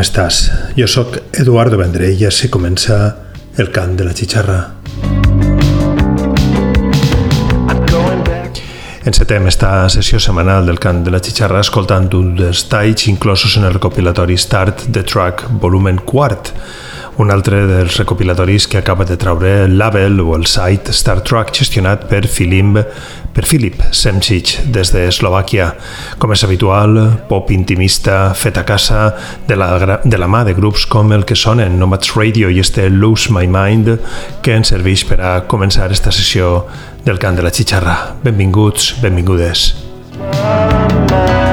estàs? Jo sóc Eduardo Vendrell i així comença el cant de la xixarra. Encetem esta sessió setmanal del cant de la xixarra escoltant un dels talls inclosos en el recopilatori Start the Track volumen 4, un altre dels recopilatoris que acaba de traure el label o el site Star Trek gestionat per Filim per Filip Semcic des d'Eslovàquia. Com és habitual, pop intimista fet a casa de la, de la mà de grups com el que sonen Nomads Radio i este Lose My Mind que ens serveix per a començar esta sessió del cant de la xixarra. Benvinguts, benvingudes. Benvingudes.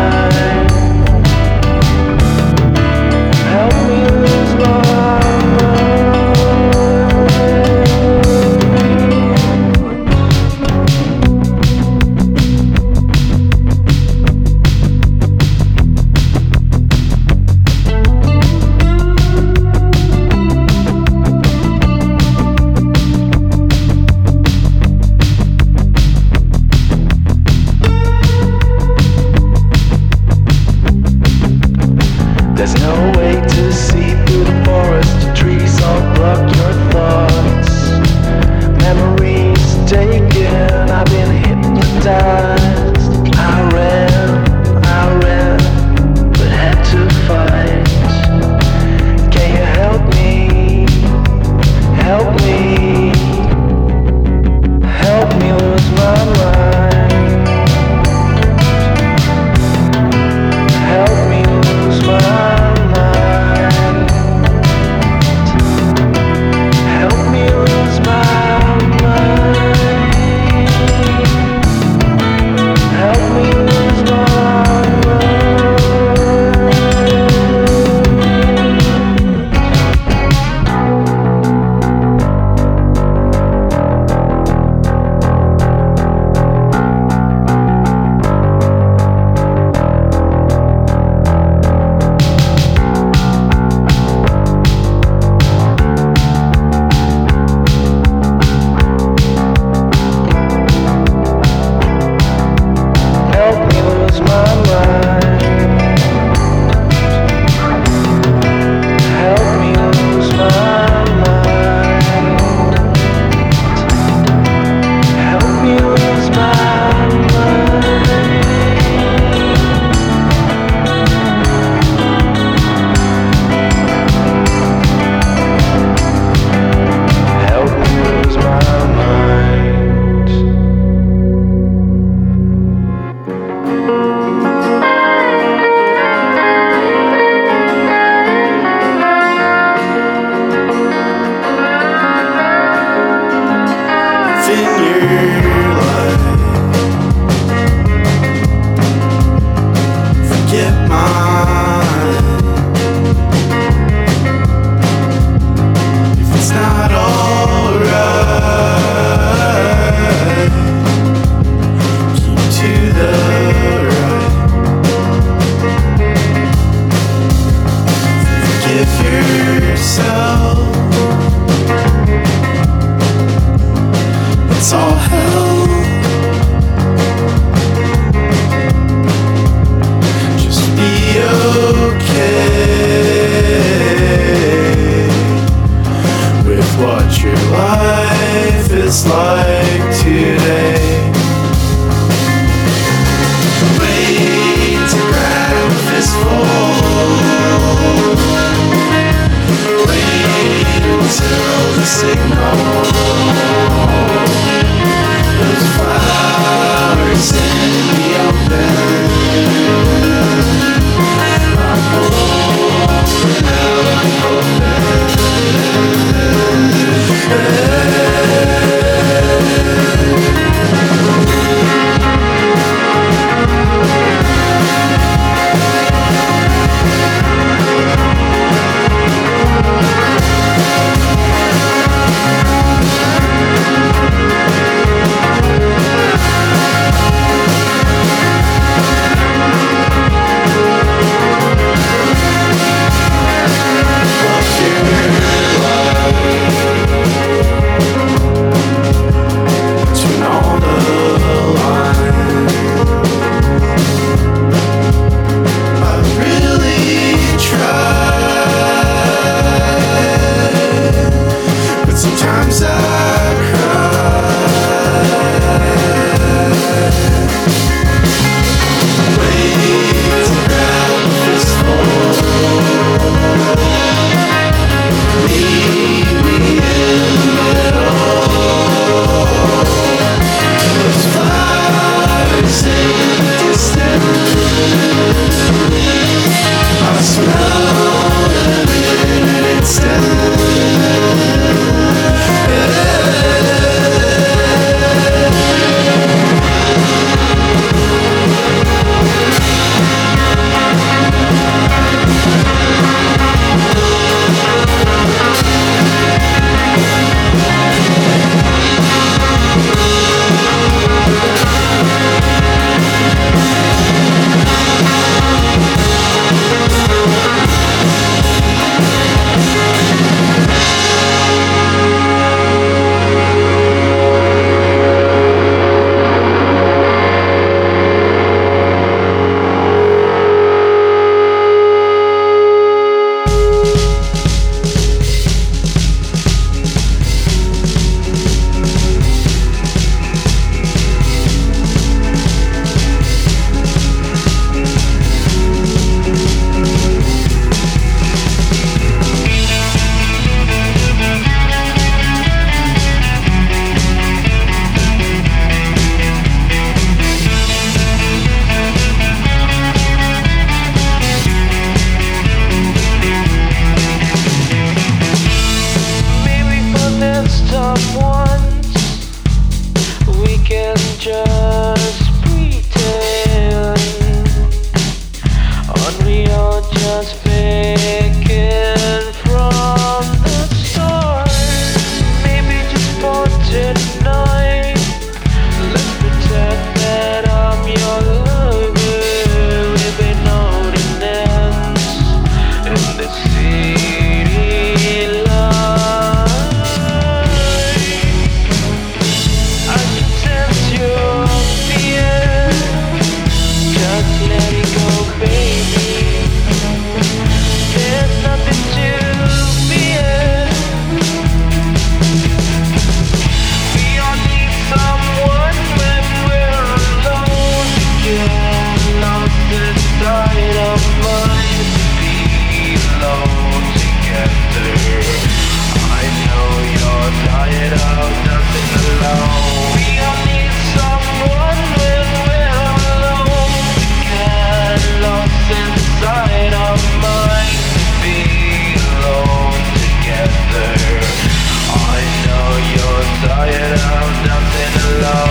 Tired of dancing alone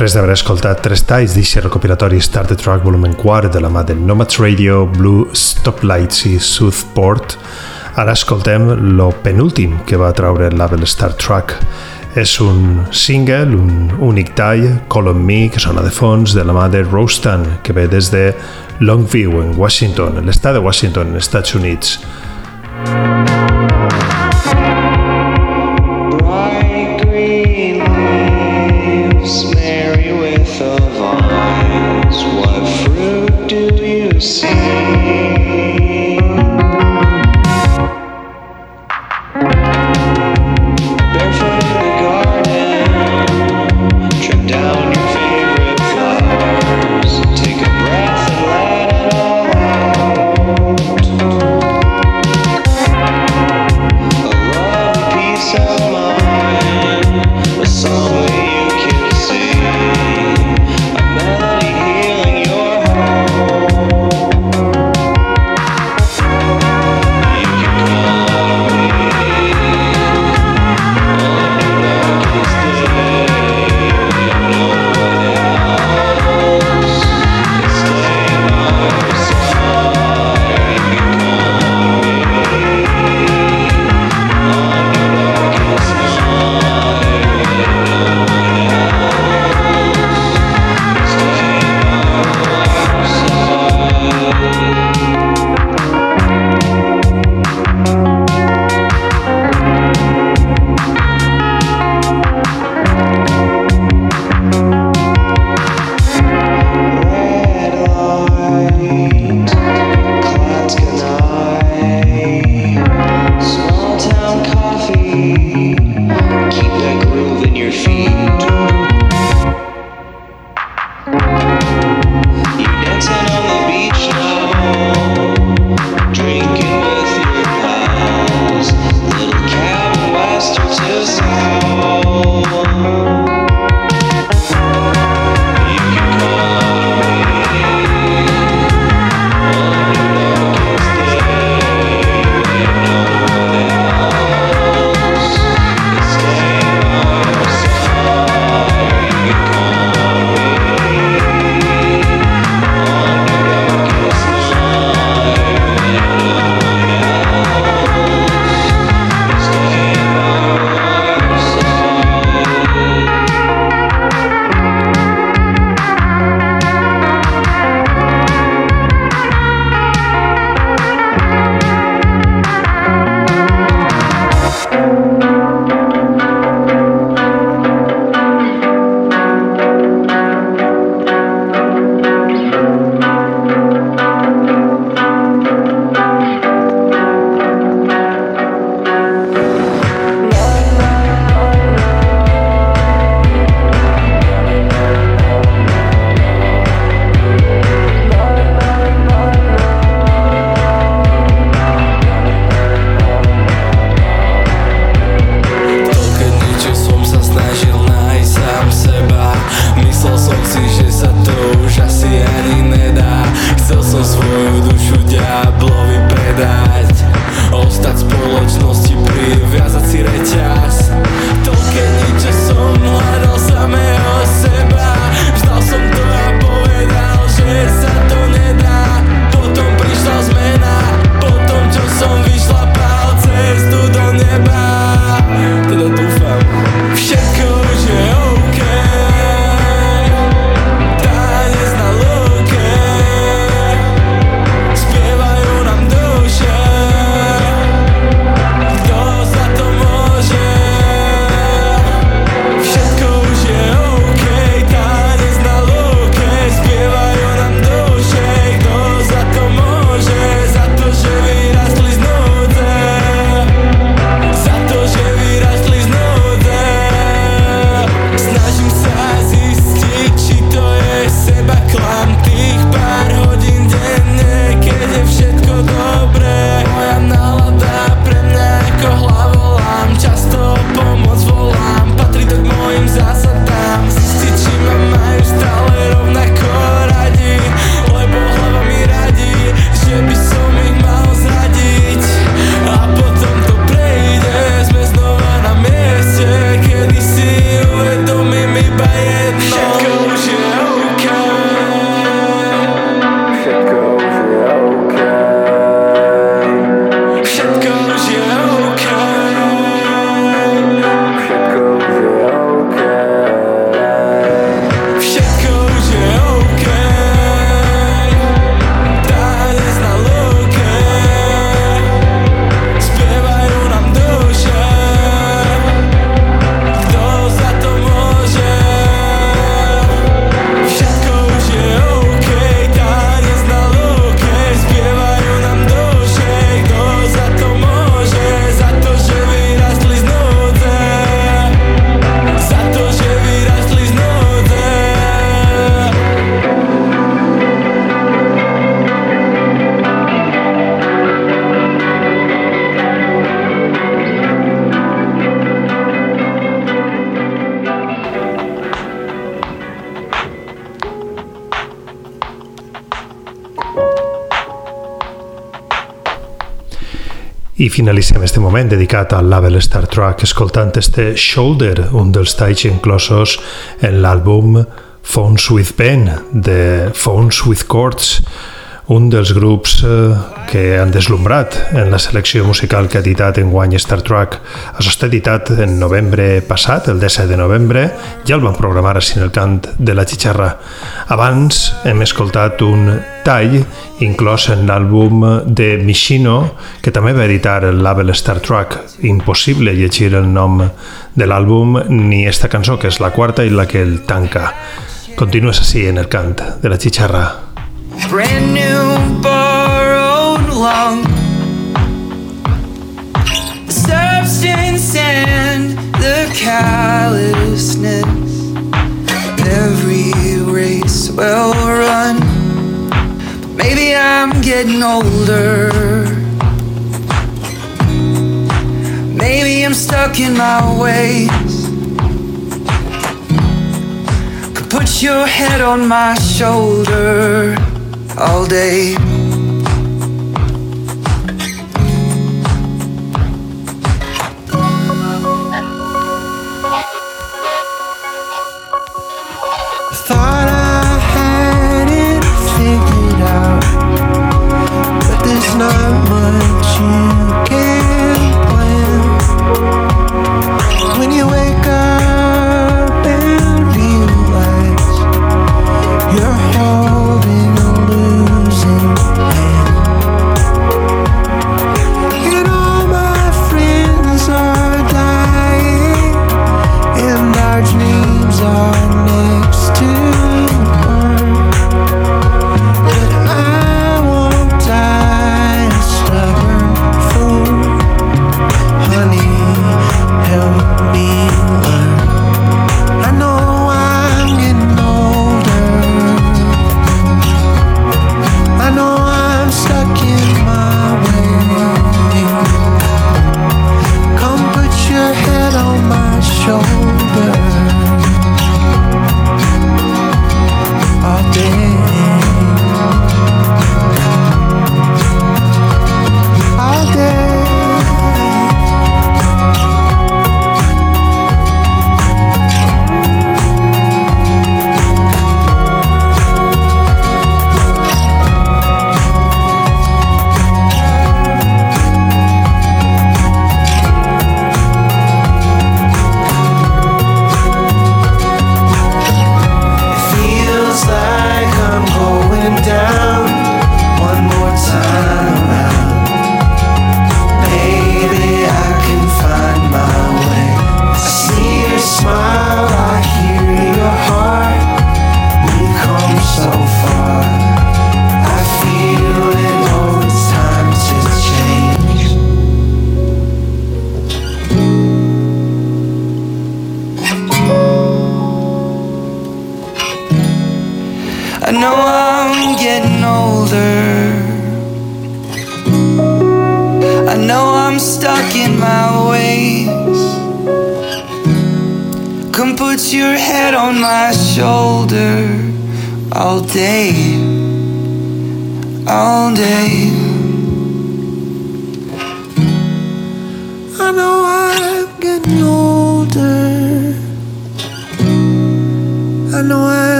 Després d'haver escoltat tres talls d'aquest recopilatori Star the Track volumen 4 de la mà de Nomads Radio, Blue Stoplights i Southport, ara escoltem lo penúltim que va traure el label Star Trek. És un single, un únic tall, Call on Me, que sona de fons, de la mà de Rostan, que ve des de Longview, en Washington, l'estat de Washington, Estats Units. I finalitzem este moment dedicat al label Star Trek escoltant este Shoulder, un dels talls inclosos en l'àlbum Phones with Pen, de Phones with Chords, un dels grups eh, que han deslumbrat en la selecció musical que ha editat en guany Star Trek. Això està editat en novembre passat, el 17 de novembre, ja el van programar en el cant de la xixarra. Abans hem escoltat un tall inclòs en l'àlbum de Michino, que també va editar el label Star Trek. Impossible llegir el nom de l'àlbum ni esta cançó, que és la quarta i la que el tanca. Continues així en el cant de la xixarra. brand new borrowed lung. The substance and the callousness. Every race well run. Maybe I'm getting older. Maybe I'm stuck in my ways. Could put your head on my shoulder all day.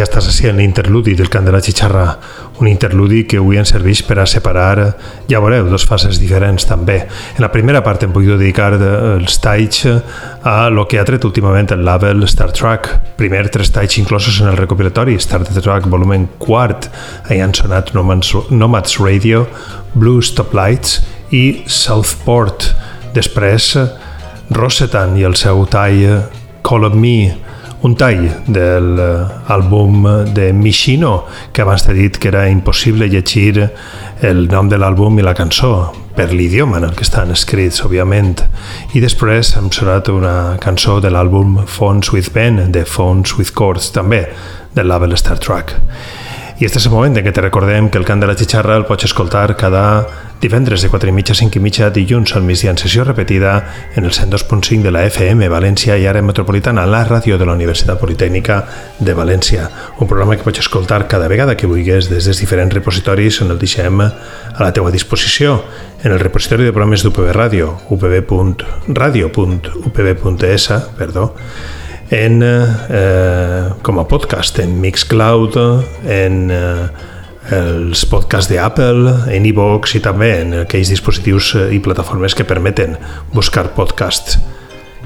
Ja estàs així en l'interludi del cant de la xixarra, un interludi que avui ens serveix per a separar, ja veureu, dos fases diferents també. En la primera part hem pogut dedicar els talls a lo que ha tret últimament el label Star Trek. Primer tres talls inclosos en el recopilatori Star Trek volumen quart, ahí han sonat Nomads, Nomads Radio, Blue Stoplights i Southport. Després, Rosetan i el seu tall Call of Me, un tall de l'àlbum de Michino, que abans t'he dit que era impossible llegir el nom de l'àlbum i la cançó, per l'idioma en el que estan escrits, òbviament. I després hem sonat una cançó de l'àlbum Phones with Ben, de Phones with Chords, també, del label Star Trek. I este és el moment en què te recordem que el cant de la xixarra el pots escoltar cada divendres de 4 i mitja a 5 i mitja dilluns al migdia en sessió repetida en el 102.5 de la FM València i ara metropolitana la ràdio de la Universitat Politècnica de València. Un programa que pots escoltar cada vegada que vulguis des dels diferents repositoris on el deixem a la teua disposició en el repositori de programes d'UPB Ràdio, upb.radio.upb.es, perdó, en, eh, com a podcast en Mixcloud, en eh, els podcasts d'Apple, en iVoox i també en aquells dispositius eh, i plataformes que permeten buscar podcasts.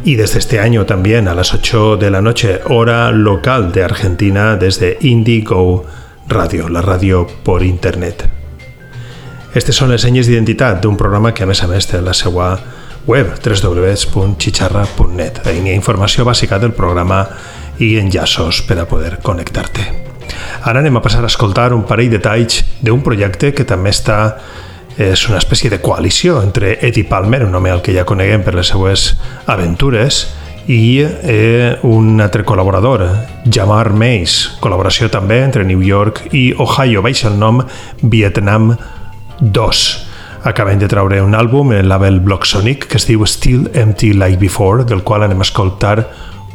Y desde este año también a las 8 de la noche, hora local de Argentina, desde Indigo Radio, la radio por internet. Aquestes són les senyes d'identitat d'un programa que a més a més té la seva web www.chicharra.net. Hi ha informació bàsica del programa i enllaços per a poder connectar-te. Ara anem a passar a escoltar un parell de talls d'un projecte que també està és una espècie de coalició entre Eddie Palmer, un home al que ja coneguem per les seues aventures, i eh, un altre col·laborador, Jamar Mays, col·laboració també entre New York i Ohio, baixa el nom Vietnam 2 acaben de traure un àlbum el label Block Sonic que es diu Still Empty Like Before, del qual anem a escoltar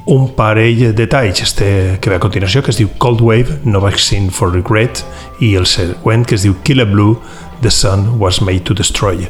un parell de talls este que ve a continuació, que es diu Cold Wave, No Vaccine for Regret, i el següent, que es diu Kill a Blue, The Sun Was Made to Destroy.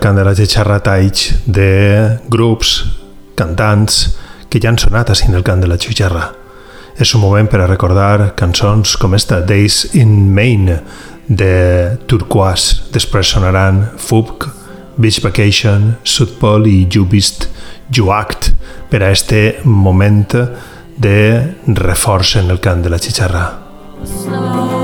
cantaràs de xerratalls de grups, cantants, que ja han sonat així en el cant de la xutxerra. És un moment per a recordar cançons com esta Days in Maine de Turquoise, després sonaran Fubk, Beach Vacation, South Pole i You Beast, You Act, per a este moment de reforç en el cant de la xixarra. Slow.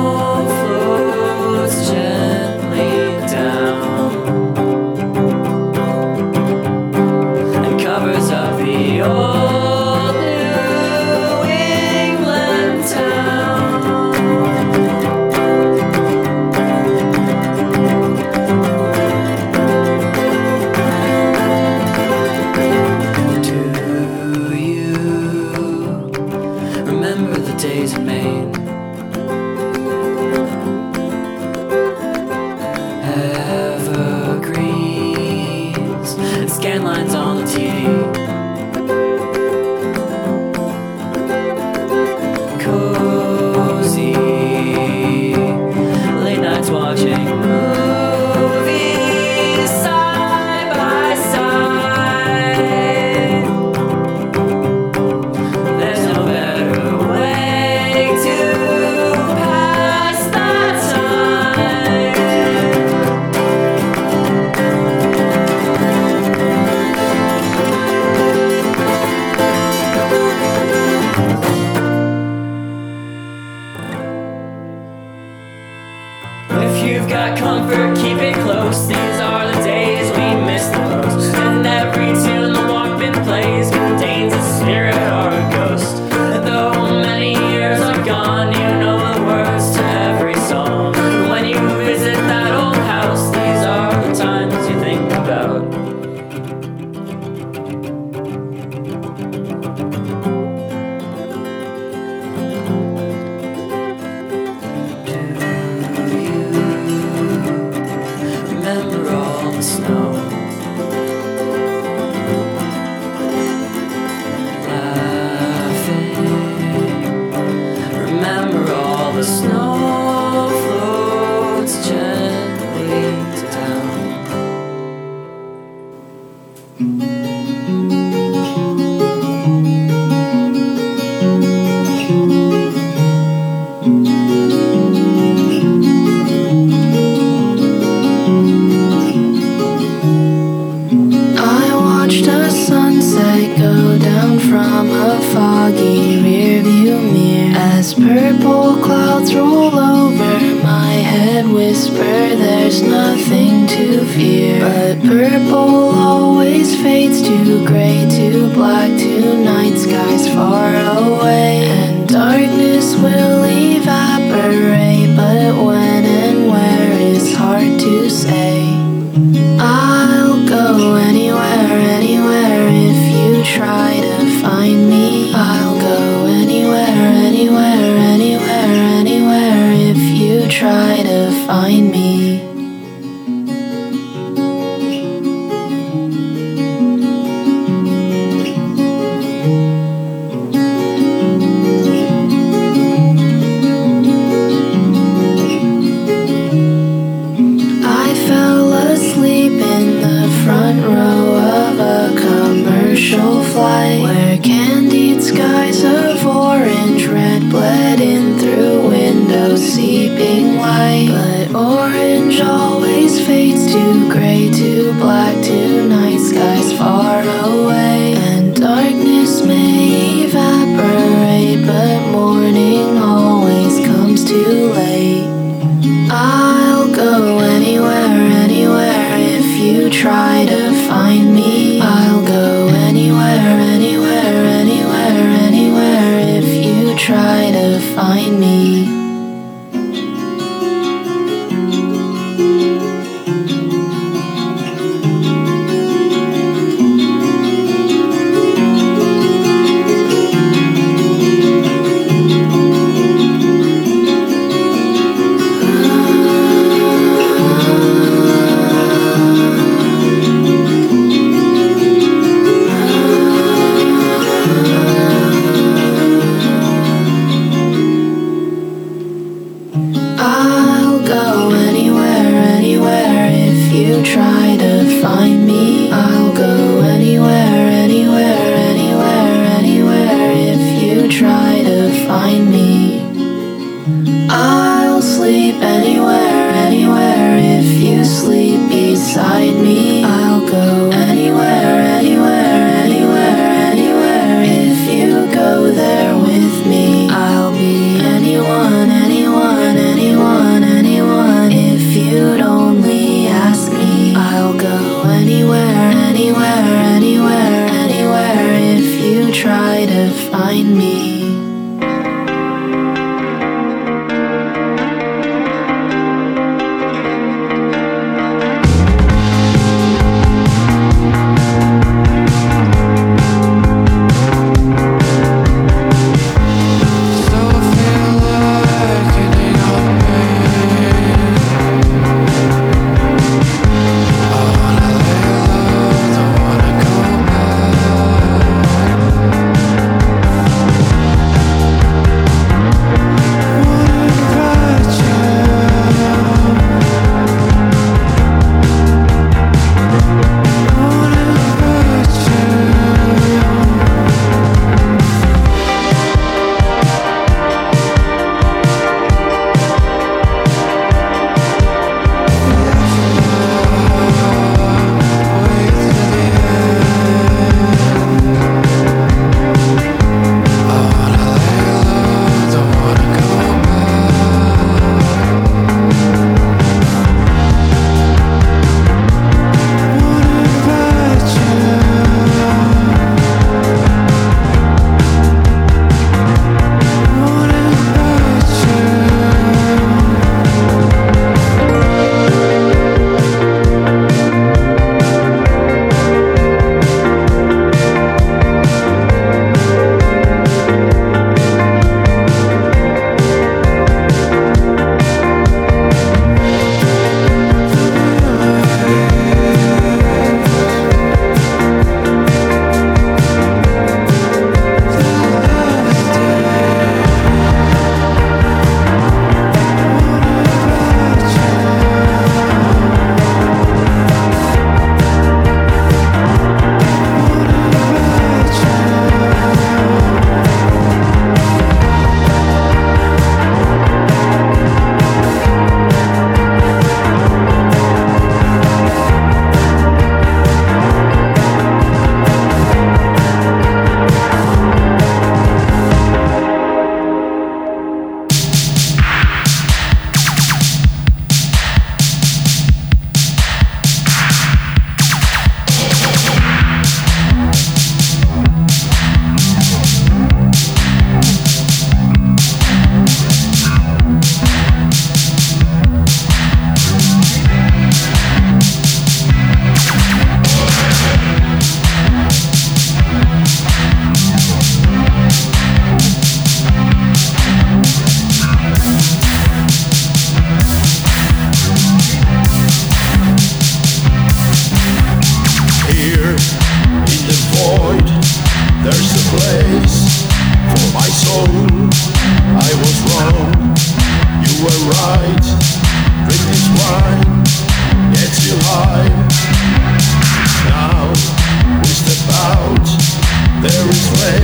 this way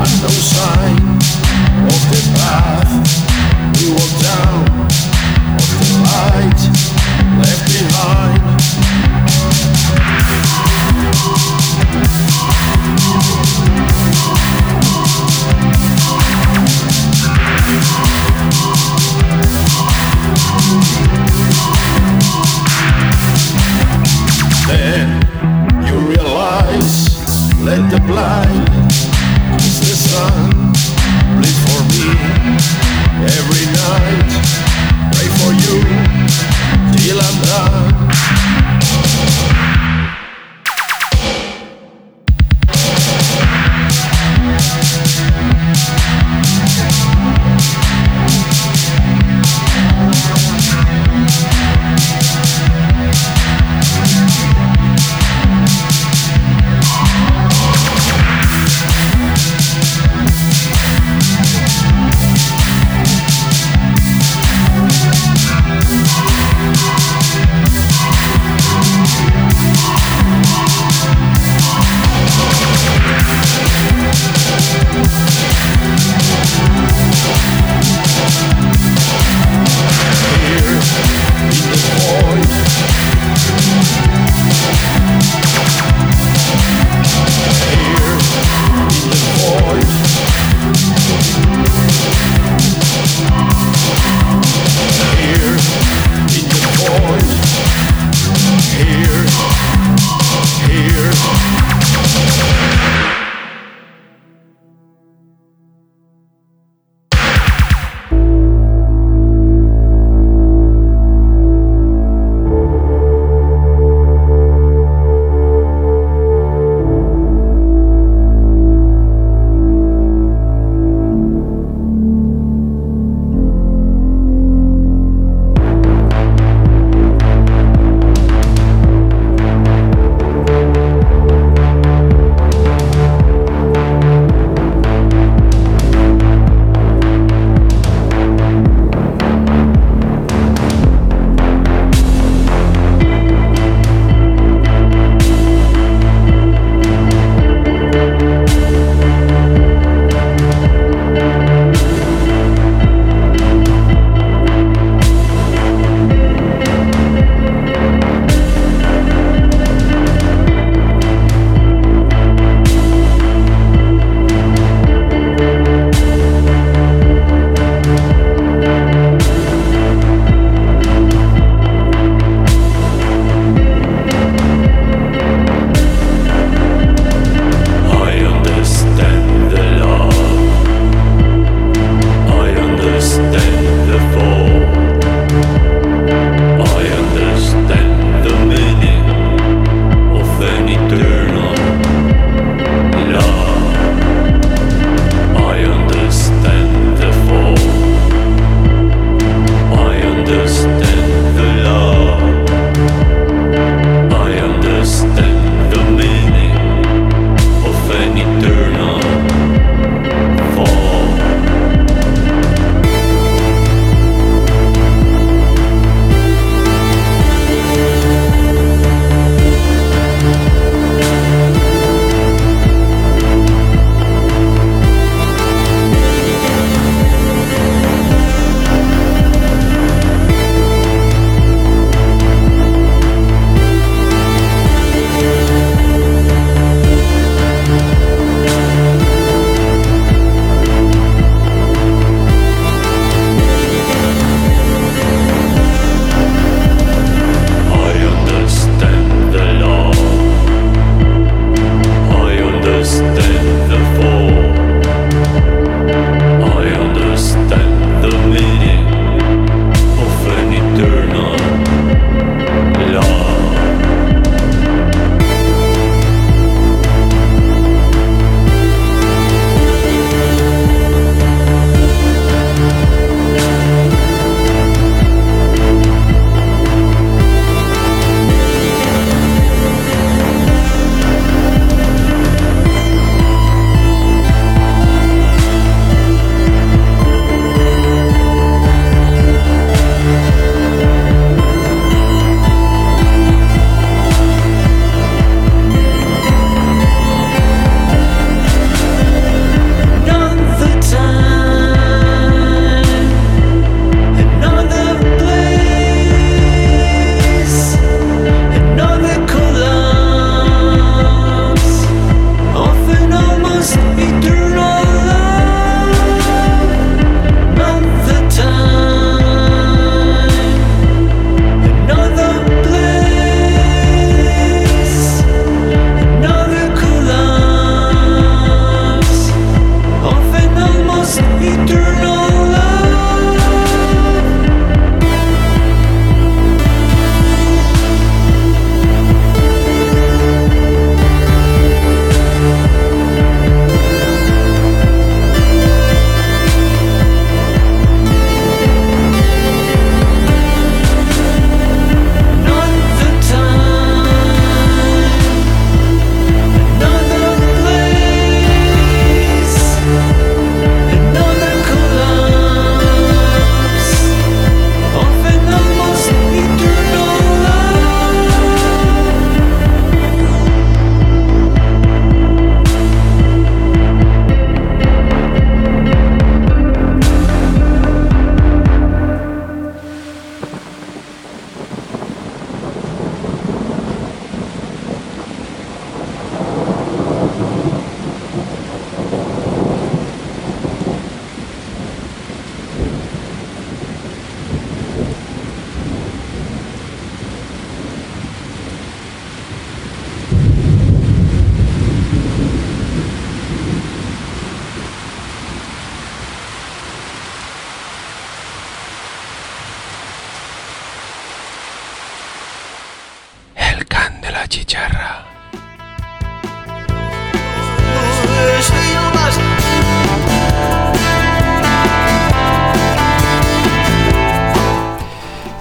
and no sign.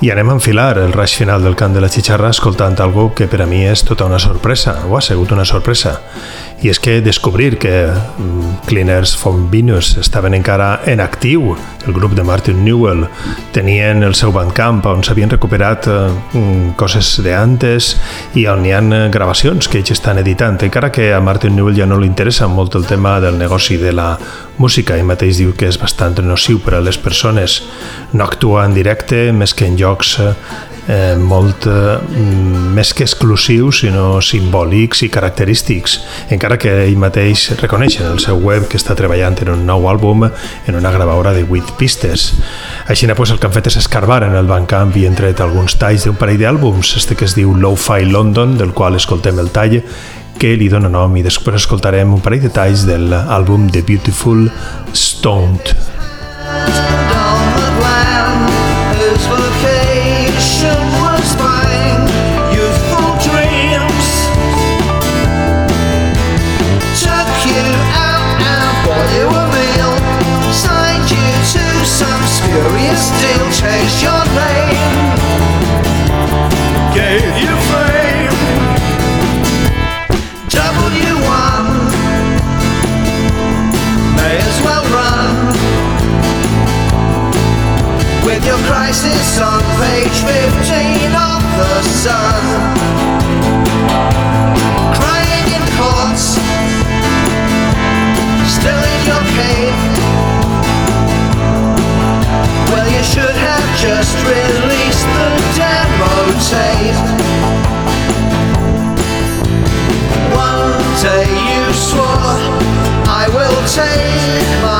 I anem a enfilar el raig final del cant de la xixarra escoltant algo que per a mi és tota una sorpresa, o ha sigut una sorpresa. I és que descobrir que mm, Cleaners from Venus estaven encara en actiu, el grup de Martin Newell, tenien el seu bandcamp on s'havien recuperat eh, mm, coses d'antes i on hi ha gravacions que ells estan editant, encara que a Martin Newell ja no li interessa molt el tema del negoci de la música, i mateix diu que és bastant nociu per a les persones. No actua en directe, més que en llocs eh, molt eh, més que exclusius, sinó simbòlics i característics, encara que ell mateix reconeix en el seu web que està treballant en un nou àlbum en una gravadora de 8 pistes. Així pues, el que han fet és escarbar en el Bandcamp i han tret alguns talls d'un parell d'àlbums, este que es diu Lo-Fi London, del qual escoltem el tall, que li dona nom i després escoltarem un parell de talls de l'àlbum The Beautiful Stoned. down the glen. Your crisis on page 15 of the Sun. Crying in courts, still in your cave. Well, you should have just released the demo tape. One day you swore, I will take my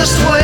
just what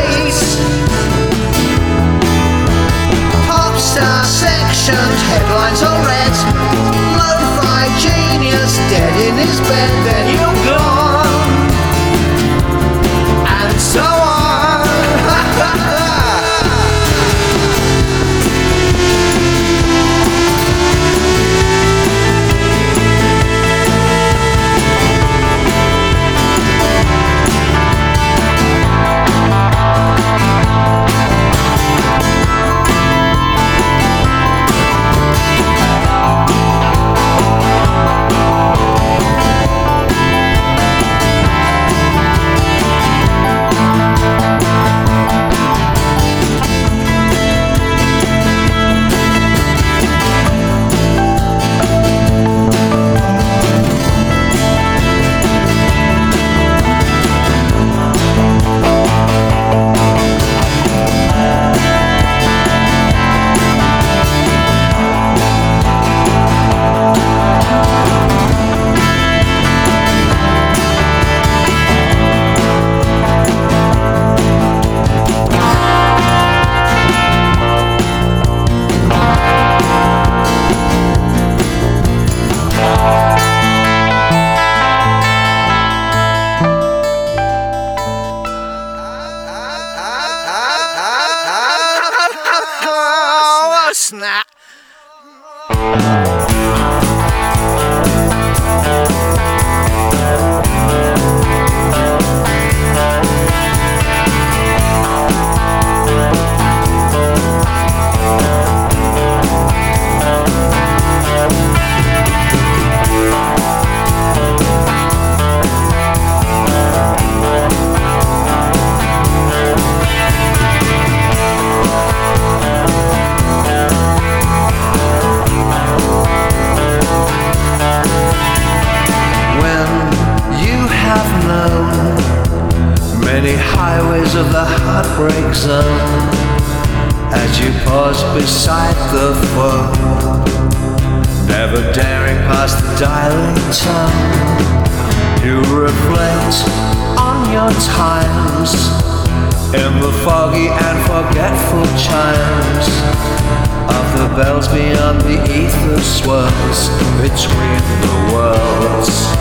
bells beyond the ether swirls between the worlds.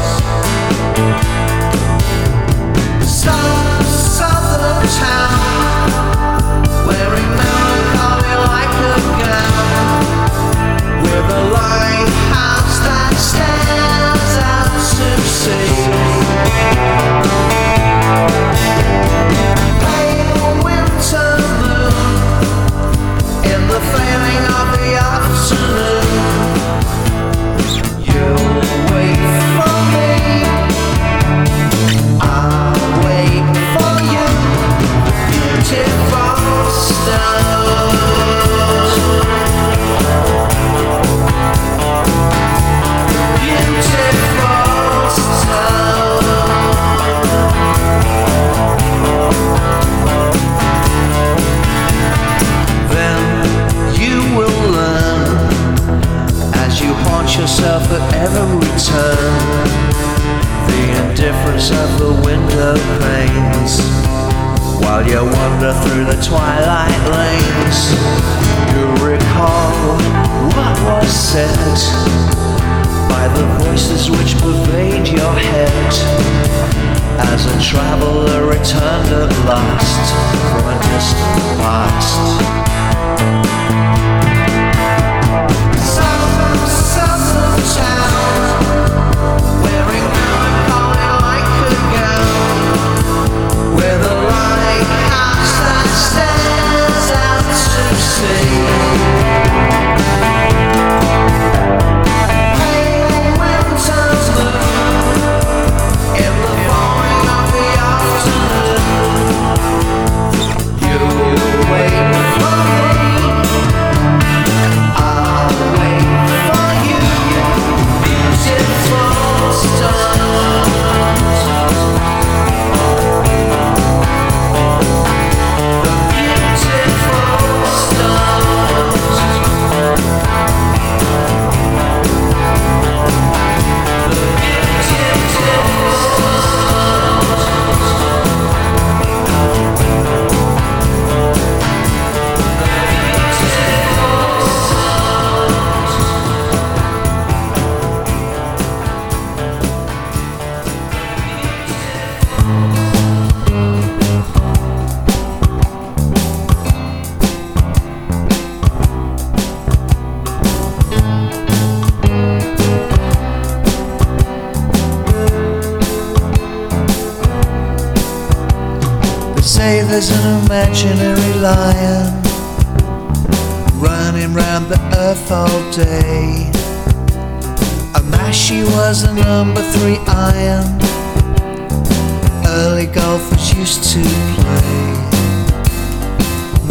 Golfers used to play.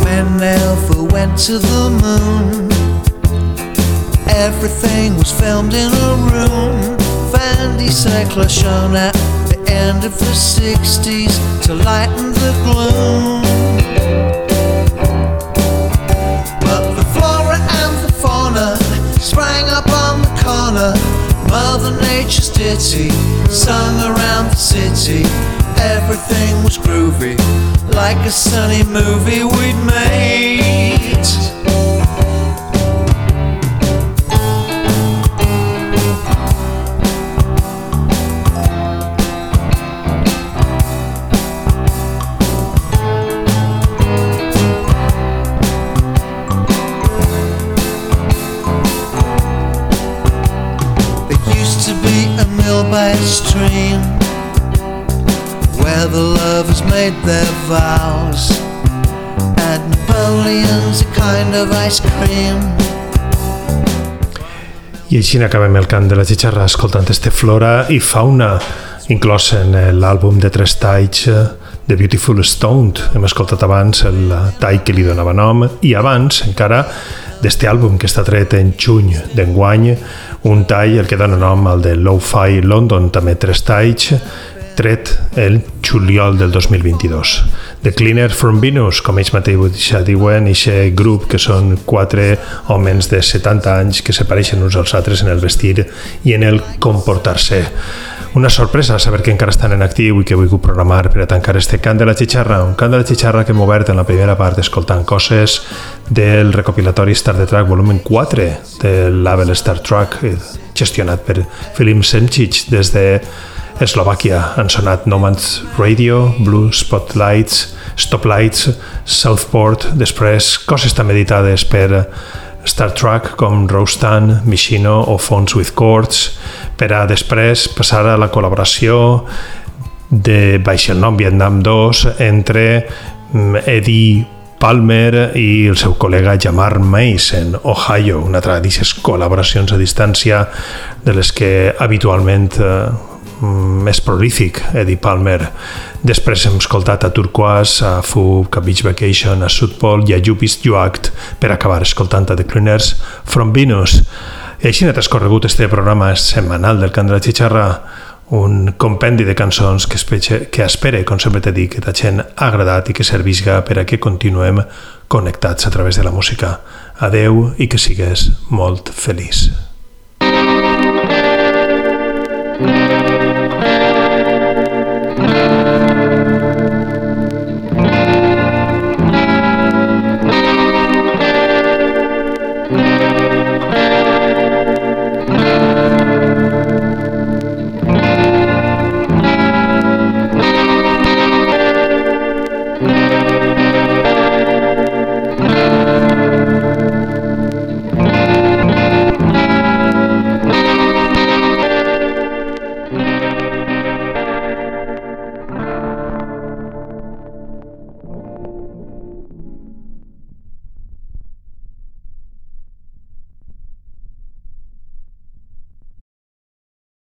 When Alpha went to the moon, everything was filmed in a room. Vandy Cycler shown at the end of the 60s to lighten the gloom. But the flora and the fauna sprang up on the corner. Mother Nature's ditty sung around the city. Everything was groovy, like a sunny movie we'd made. I així acabem el cant de la xixarra escoltant este Flora i Fauna, inclòs en l'àlbum de tres talls eh, The Beautiful Stoned. Hem escoltat abans el tall que li donava nom i abans encara d'este àlbum que està tret en juny d'enguany, un tall el que dona nom al de Lo-Fi London, també tres talls, tret el juliol del 2022. The Cleaner from Venus, com ells mateix ja diuen, aquest grup que són quatre homes de 70 anys que se pareixen uns als altres en el vestir i en el comportar-se. Una sorpresa saber que encara estan en actiu i que he volgut programar per a tancar este cant de la xixarra, un cant de la xixarra que hem obert en la primera part escoltant coses del recopilatori Star the Track volumen 4 del label Star Trek eh, gestionat per Filim Semcic des de Eslovàquia. Han sonat Nomads Radio, Blue Spotlights, Stoplights, Southport, després coses també editades per Star Trek com Rostan, Michino o Phones with Chords, per a després passar a la col·laboració de baix el nom Vietnam 2 entre mm, Eddie Palmer i el seu col·lega Jamar Mason, Ohio, una altra d'aquestes col·laboracions a distància de les que habitualment eh, més prolífic, Eddie Palmer. Després hem escoltat a Turquoise, a Fug, a Beach Vacation, a Sudpol i a Jupis Juact per acabar escoltant a The Cleaners from Venus. I així ha transcorregut este programa setmanal del Cant de la Xixarra, un compendi de cançons que, espere, que espere, com sempre t'he dit, que t'hagin agradat i que servisca per a que continuem connectats a través de la música. Adeu i que sigues molt feliç.